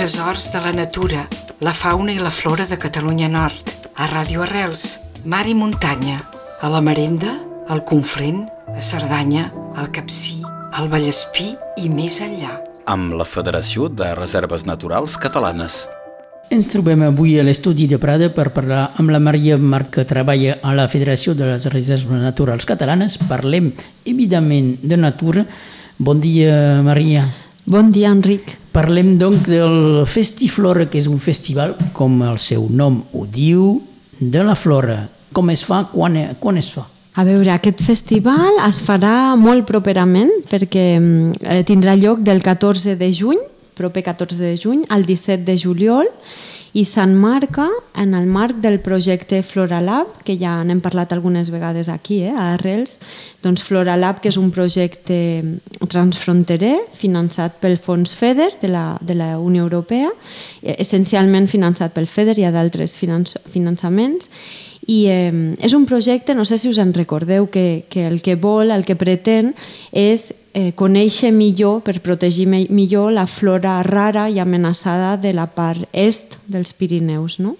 Tresors de la natura, la fauna i la flora de Catalunya Nord. A Ràdio Arrels, mar i muntanya. A la Marenda, al Conflent, a Cerdanya, al Capcí, al Vallespí i més enllà. Amb la Federació de Reserves Naturals Catalanes. Ens trobem avui a l'estudi de Prada per parlar amb la Maria Marc que treballa a la Federació de les Reserves Naturals Catalanes. Parlem, evidentment, de natura. Bon dia, Maria. Bon dia, Enric. Parlem, doncs, del Festiflora, que és un festival, com el seu nom ho diu, de la flora. Com es fa? Quan, quan es fa? A veure, aquest festival es farà molt properament perquè eh, tindrà lloc del 14 de juny proper 14 de juny al 17 de juliol i s'enmarca en el marc del projecte Floralab, que ja n'hem parlat algunes vegades aquí, eh, a Arrels. Doncs Floralab, que és un projecte transfronterer finançat pel Fons FEDER de la, de la Unió Europea, eh, essencialment finançat pel FEDER i a d'altres finançaments, i eh, és un projecte, no sé si us en recordeu, que, que el que vol, el que pretén és eh, conèixer millor, per protegir millor la flora rara i amenaçada de la part est dels Pirineus. No?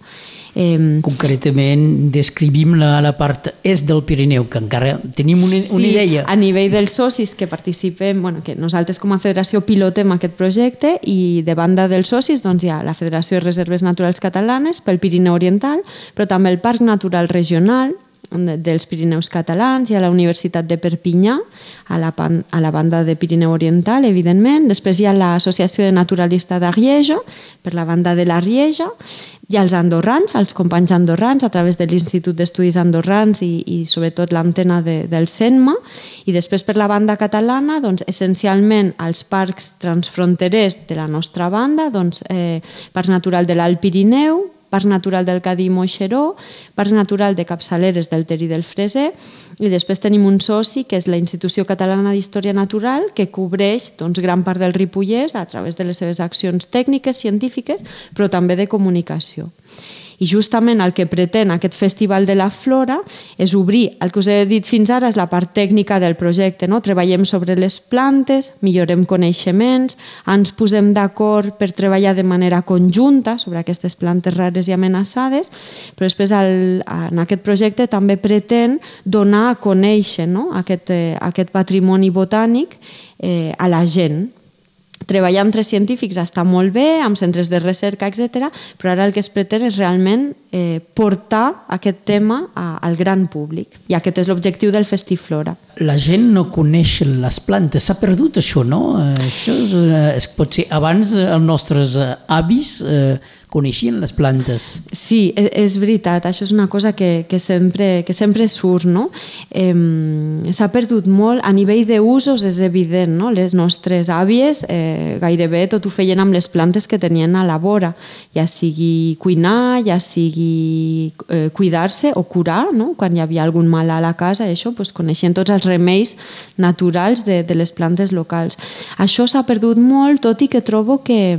Eh, Concretament, descrivim la, la part est del Pirineu, que encara tenim una, sí, una idea. a nivell dels socis que participem, bueno, que nosaltres com a federació pilotem aquest projecte i de banda dels socis doncs, hi ha la Federació de Reserves Naturals Catalanes pel Pirineu Oriental, però també el Parc Natural Regional, dels Pirineus catalans i a la Universitat de Perpinyà, a la, a la banda de Pirineu Oriental, evidentment. Després hi ha l'Associació de Naturalista d'Arieja, per la banda de la Rieja. Hi ha els andorrans, els companys andorrans, a través de l'Institut d'Estudis Andorrans i, i sobretot l'antena de, del CENMA. I després per la banda catalana, doncs, essencialment els parcs transfronterers de la nostra banda, doncs, eh, Parc Natural de l'Alt Pirineu, Parc Natural del Cadí i Moixeró, Parc Natural de Capçaleres del Ter i del Freser, i després tenim un soci que és la Institució Catalana d'Història Natural, que cobreix doncs, gran part del Ripollès a través de les seves accions tècniques, científiques, però també de comunicació. I justament el que pretén aquest Festival de la Flora és obrir, el que us he dit fins ara és la part tècnica del projecte, no? treballem sobre les plantes, millorem coneixements, ens posem d'acord per treballar de manera conjunta sobre aquestes plantes rares i amenaçades, però després el, en aquest projecte també pretén donar a conèixer no? aquest, eh, aquest patrimoni botànic eh, a la gent, treballar tres científics està molt bé, amb centres de recerca, etc. però ara el que es pretén és realment eh, portar aquest tema a, al gran públic. I aquest és l'objectiu del Festiflora. La gent no coneix les plantes, s'ha perdut això, no? Això és, és, pot ser abans eh, els nostres eh, avis eh, coneixien les plantes. Sí, és, és veritat, això és una cosa que, que, sempre, que sempre surt, no? Eh, S'ha perdut molt, a nivell d'usos és evident, no? Les nostres àvies eh, gairebé tot ho feien amb les plantes que tenien a la vora, ja sigui cuinar, ja sigui eh, cuidar-se o curar, no? Quan hi havia algun mal a la casa, això, pues, coneixien tots els remeis naturals de, de les plantes locals. Això s'ha perdut molt, tot i que trobo que,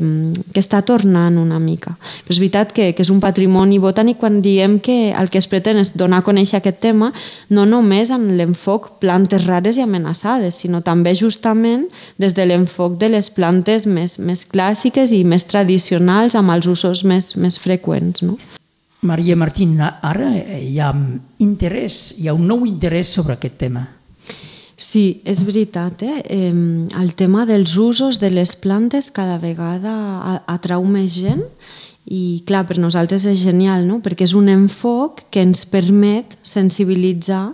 que està tornant una mica. Però és veritat que, que és un patrimoni botànic quan diem que el que es pretén és donar a conèixer aquest tema no només en l'enfoc plantes rares i amenaçades, sinó també justament des de l'enfoc de les plantes més, més clàssiques i més tradicionals amb els usos més, més freqüents. No? Maria Martín, ara hi ha interès, hi ha un nou interès sobre aquest tema. Sí, és veritat. Eh? El tema dels usos de les plantes cada vegada atrau més gent i clar, per nosaltres és genial, no? perquè és un enfoc que ens permet sensibilitzar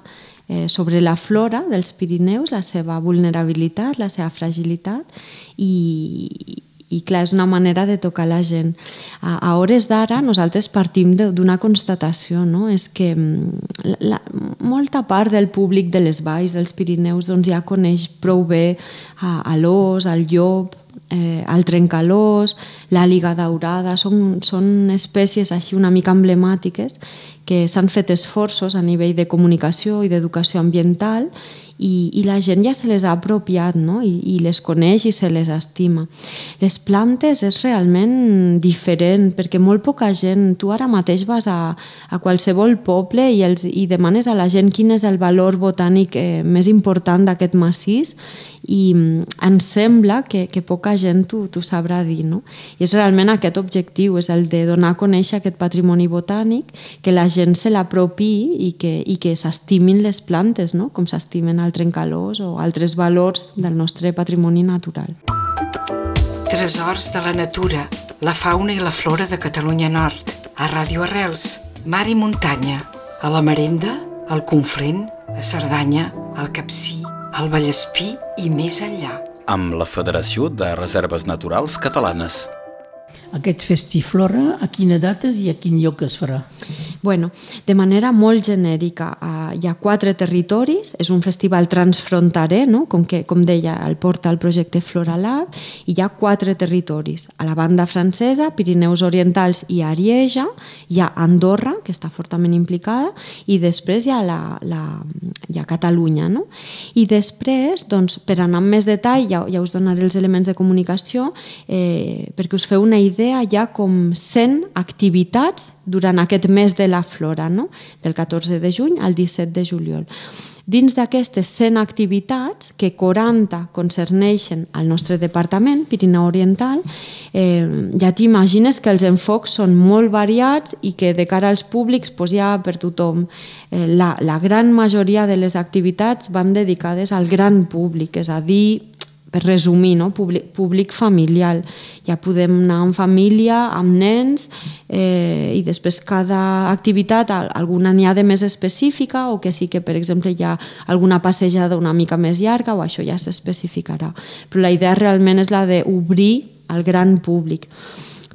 eh, sobre la flora dels Pirineus, la seva vulnerabilitat, la seva fragilitat i, i clar, és una manera de tocar la gent. A, a hores d'ara nosaltres partim d'una constatació, no? és que mm, la, molta part del públic de les valls dels Pirineus doncs, ja coneix prou bé a, a l'os, al llop, eh, el trencalós, l'àliga daurada, són, són espècies així una mica emblemàtiques que s'han fet esforços a nivell de comunicació i d'educació ambiental i, i la gent ja se les ha apropiat no? I, i les coneix i se les estima. Les plantes és realment diferent perquè molt poca gent, tu ara mateix vas a, a qualsevol poble i, els, i demanes a la gent quin és el valor botànic eh, més important d'aquest massís i mm, ens sembla que, que poca gent t'ho sabrà dir, no? I és realment aquest objectiu, és el de donar a conèixer aquest patrimoni botànic, que la gent se l'apropi i que, i que s'estimin les plantes, no? Com s'estimen el trencalós o altres valors del nostre patrimoni natural. Tresors de la natura, la fauna i la flora de Catalunya Nord, a Ràdio Arrels, mar i muntanya, a la Marenda, al Conflent, a Cerdanya, al Capcí, al Vallespí i més enllà. Amb la Federació de Reserves Naturals Catalanes. Aquest Festiflora, a quina dates i a quin lloc es farà? Bueno, de manera molt genèrica, uh, hi ha quatre territoris, és un festival transfrontarer, no? com, que, com deia, el porta el projecte Floralab, i hi ha quatre territoris. A la banda francesa, Pirineus Orientals i Arieja, hi ha Andorra, que està fortament implicada, i després hi ha, la, la, hi ha Catalunya. No? I després, doncs, per anar amb més detall, ja, ja us donaré els elements de comunicació, eh, perquè us feu una idea, hi ha com 100 activitats durant aquest mes de la flora, no? del 14 de juny al 17 de juliol. Dins d'aquestes 100 activitats, que 40 concerneixen al nostre departament, Pirineu Oriental, eh, ja t'imagines que els enfocs són molt variats i que de cara als públics pues, hi ha per tothom. Eh, la, la gran majoria de les activitats van dedicades al gran públic, és a dir, per resumir, no? públic, públic familiar. Ja podem anar en família, amb nens, eh, i després cada activitat, alguna n'hi ha de més específica o que sí que, per exemple, hi ha alguna passejada una mica més llarga o això ja s'especificarà. Però la idea realment és la d'obrir al gran públic.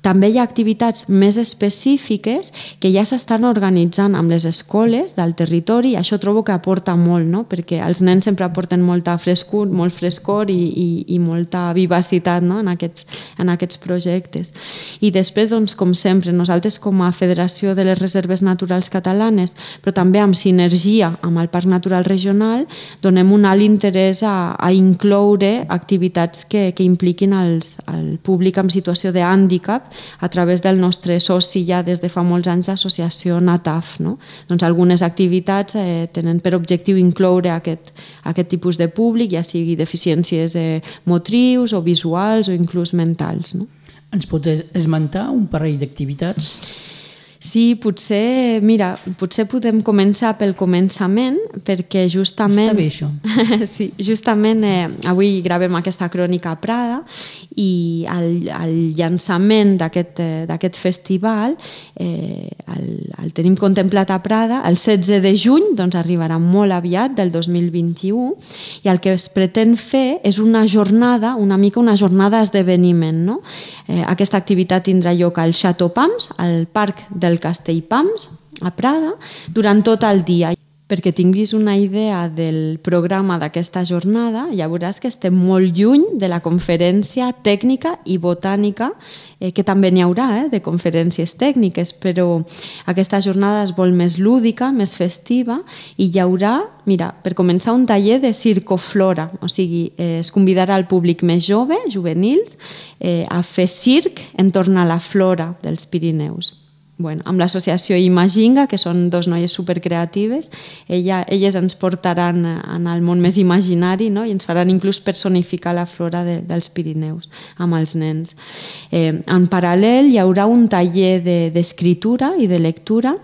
També hi ha activitats més específiques que ja s'estan organitzant amb les escoles del territori i això trobo que aporta molt, no? perquè els nens sempre aporten molta frescor, molt frescor i, i, i molta vivacitat no? en, aquests, en aquests projectes. I després, doncs, com sempre, nosaltres com a Federació de les Reserves Naturals Catalanes, però també amb sinergia amb el Parc Natural Regional, donem un alt interès a, a incloure activitats que, que impliquin els, el públic en situació de a través del nostre soci ja des de fa molts anys l'associació NATAF. No? Doncs algunes activitats eh, tenen per objectiu incloure aquest, aquest tipus de públic, ja sigui deficiències eh, motrius o visuals o inclús mentals. No? Ens pots esmentar un parell d'activitats? Sí, potser, mira, potser podem començar pel començament, perquè justament... Està bé, això. sí, justament eh, avui gravem aquesta crònica a Prada i el, el llançament d'aquest eh, festival eh, el, el tenim contemplat a Prada el 16 de juny, doncs arribarà molt aviat, del 2021, i el que es pretén fer és una jornada, una mica una jornada d'esdeveniment, no? Eh, aquesta activitat tindrà lloc al Chateau Pams, al Parc del Castell Pams, a Prada, durant tot el dia. Perquè tinguis una idea del programa d'aquesta jornada, ja veuràs que estem molt lluny de la conferència tècnica i botànica, eh, que també n'hi haurà, eh, de conferències tècniques, però aquesta jornada es vol més lúdica, més festiva, i hi haurà, mira, per començar, un taller de circoflora, o sigui, eh, es convidarà al públic més jove, juvenils, eh, a fer circ entorn a la flora dels Pirineus bueno, amb l'associació Imaginga, que són dos noies supercreatives, ella, elles ens portaran en el món més imaginari no? i ens faran inclús personificar la flora de, dels Pirineus amb els nens. Eh, en paral·lel hi haurà un taller d'escriptura de, i de lectura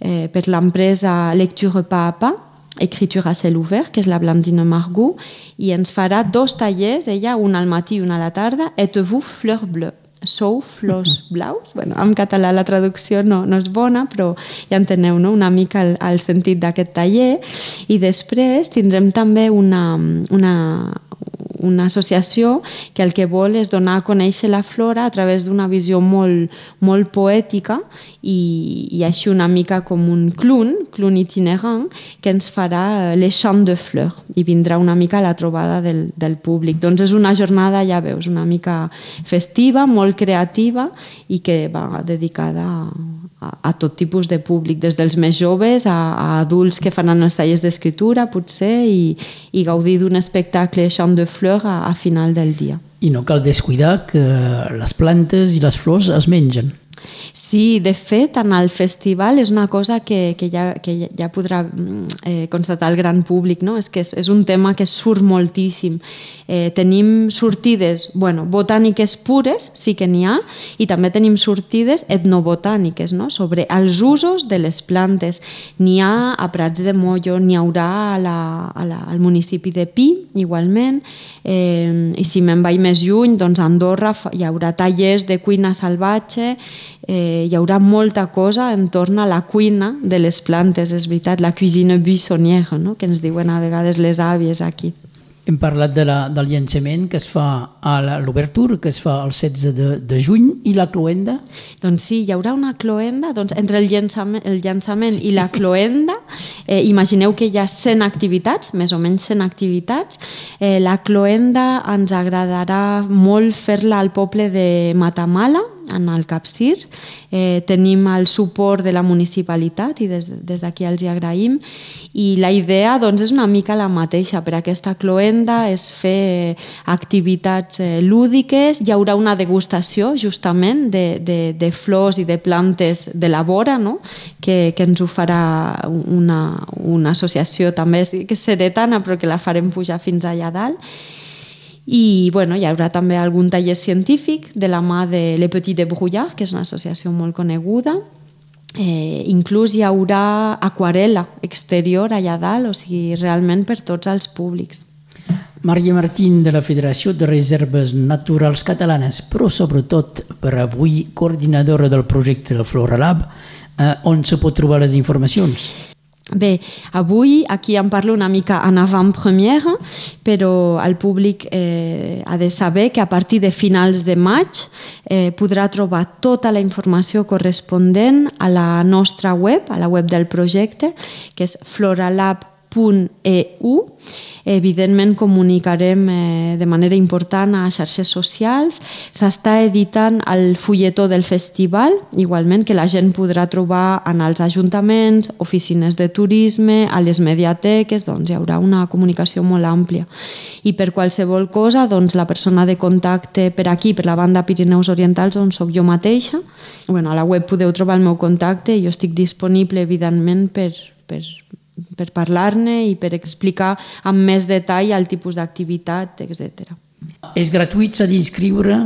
eh, per l'empresa Lecture Pas a Pas, Écriture à cel obert, que és la Blandine Margou, i ens farà dos tallers, ella, un al matí i un a la tarda, Êtes-vous fleur bleue? Sou flors blaus. Bueno, en català la traducció no, no és bona, però ja enteneu no? una mica el, el sentit d'aquest taller. I després tindrem també una, una, una associació que el que vol és donar a conèixer la flora a través d'una visió molt, molt poètica i, i així una mica com un clun, clun itinerant, que ens farà eh, les champs de fleurs i vindrà una mica a la trobada del, del públic. Doncs és una jornada, ja veus, una mica festiva, molt creativa i que va dedicada a, a, tot tipus de públic, des dels més joves a, a adults que faran els tallers d'escriptura, potser, i, i gaudir d'un espectacle champ de fleurs a, a final del dia. I no cal descuidar que les plantes i les flors es mengen. Sí, de fet, en el festival és una cosa que, que, ja, que ja podrà mm, eh, constatar el gran públic, no? és que és, és un tema que surt moltíssim. Eh, tenim sortides bueno, botàniques pures, sí que n'hi ha, i també tenim sortides etnobotàniques, no? sobre els usos de les plantes. N'hi ha a Prats de Mollo, n'hi haurà a la, a la, al municipi de Pi, igualment, eh, i si me'n vaig més lluny, doncs a Andorra hi haurà tallers de cuina salvatge, eh, hi haurà molta cosa entorn a la cuina de les plantes, és veritat, la cuisine buissonnière, no? que ens diuen a vegades les àvies aquí. Hem parlat de la, del llançament que es fa a l'obertura, que es fa el 16 de, de juny, i la cloenda? Doncs sí, hi haurà una cloenda, doncs entre el llançament, el llançament sí. i la cloenda, eh, imagineu que hi ha 100 activitats, més o menys 100 activitats. Eh, la cloenda ens agradarà molt fer-la al poble de Matamala, en el Capcir. Eh, tenim el suport de la municipalitat i des, d'aquí els hi agraïm. I la idea doncs, és una mica la mateixa. Per aquesta cloenda és fer activitats eh, lúdiques. Hi haurà una degustació justament de, de, de flors i de plantes de la vora, no? que, que ens ho farà una, una associació també que seretana però que la farem pujar fins allà dalt i bueno, hi haurà també algun taller científic de la mà de Le Petit de Brouillard, que és una associació molt coneguda. Eh, inclús hi haurà aquarela exterior allà dalt, o sigui, realment per tots els públics. Maria Martín, de la Federació de Reserves Naturals Catalanes, però sobretot per avui coordinadora del projecte del Floralab, eh, on se pot trobar les informacions? Bé, avui aquí em parlo una mica en avant-première, però el públic eh, ha de saber que a partir de finals de maig eh, podrà trobar tota la informació corresponent a la nostra web, a la web del projecte, que és floralab.eu Evidentment comunicarem eh, de manera important a xarxes socials. S'està editant el fulletó del festival, igualment que la gent podrà trobar en els ajuntaments, oficines de turisme, a les mediateques, doncs hi haurà una comunicació molt àmplia. I per qualsevol cosa, doncs la persona de contacte per aquí, per la banda Pirineus Orientals, on sóc jo mateixa. Bueno, a la web podeu trobar el meu contacte i jo estic disponible, evidentment, per, per per parlar-ne i per explicar amb més detall el tipus d'activitat, etc. És gratuït, s'ha d'inscriure?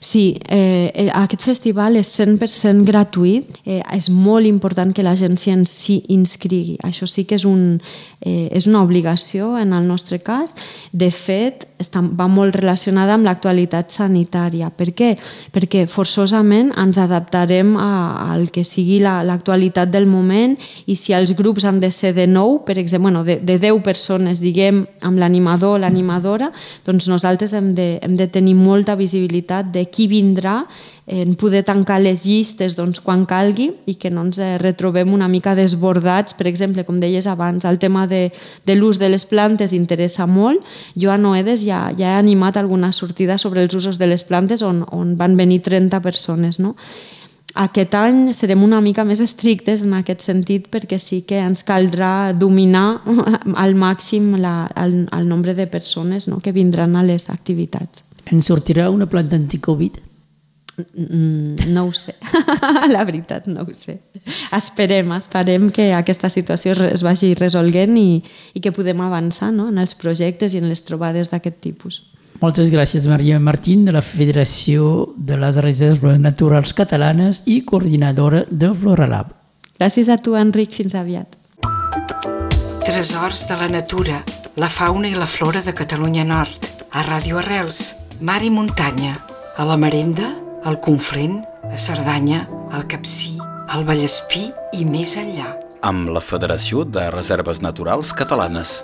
Sí, eh, eh aquest festival és 100% gratuït. Eh, és molt important que la gent s'hi inscrigui. Això sí que és, un, eh, és una obligació en el nostre cas. De fet, està, va molt relacionada amb l'actualitat sanitària. Per què? Perquè forçosament ens adaptarem al que sigui l'actualitat la, del moment i si els grups han de ser de nou, per exemple, bueno, de, de 10 persones, diguem, amb l'animador o l'animadora, doncs nosaltres hem de, hem de tenir molta visibilitat de qui vindrà en poder tancar les llistes doncs, quan calgui i que no ens eh, retrobem una mica desbordats. Per exemple, com deies abans, el tema de, de l'ús de les plantes interessa molt. Jo a Noedes ja, ja he animat alguna sortida sobre els usos de les plantes on, on van venir 30 persones. No? Aquest any serem una mica més estrictes en aquest sentit perquè sí que ens caldrà dominar al màxim la, el, el nombre de persones no? que vindran a les activitats. En sortirà una planta anticovid? Mm, no ho sé, la veritat no ho sé. Esperem, esperem que aquesta situació es vagi resolguent i, i que podem avançar no? en els projectes i en les trobades d'aquest tipus. Moltes gràcies, Maria Martín, de la Federació de les Reserves Naturals Catalanes i coordinadora de Floralab. Gràcies a tu, Enric. Fins aviat. Tresors de la natura, la fauna i la flora de Catalunya Nord, a Ràdio Arrels, mar i muntanya, a la Marenda, al Conflent, a Cerdanya, al Capcí, al Vallespí i més enllà. Amb la Federació de Reserves Naturals Catalanes.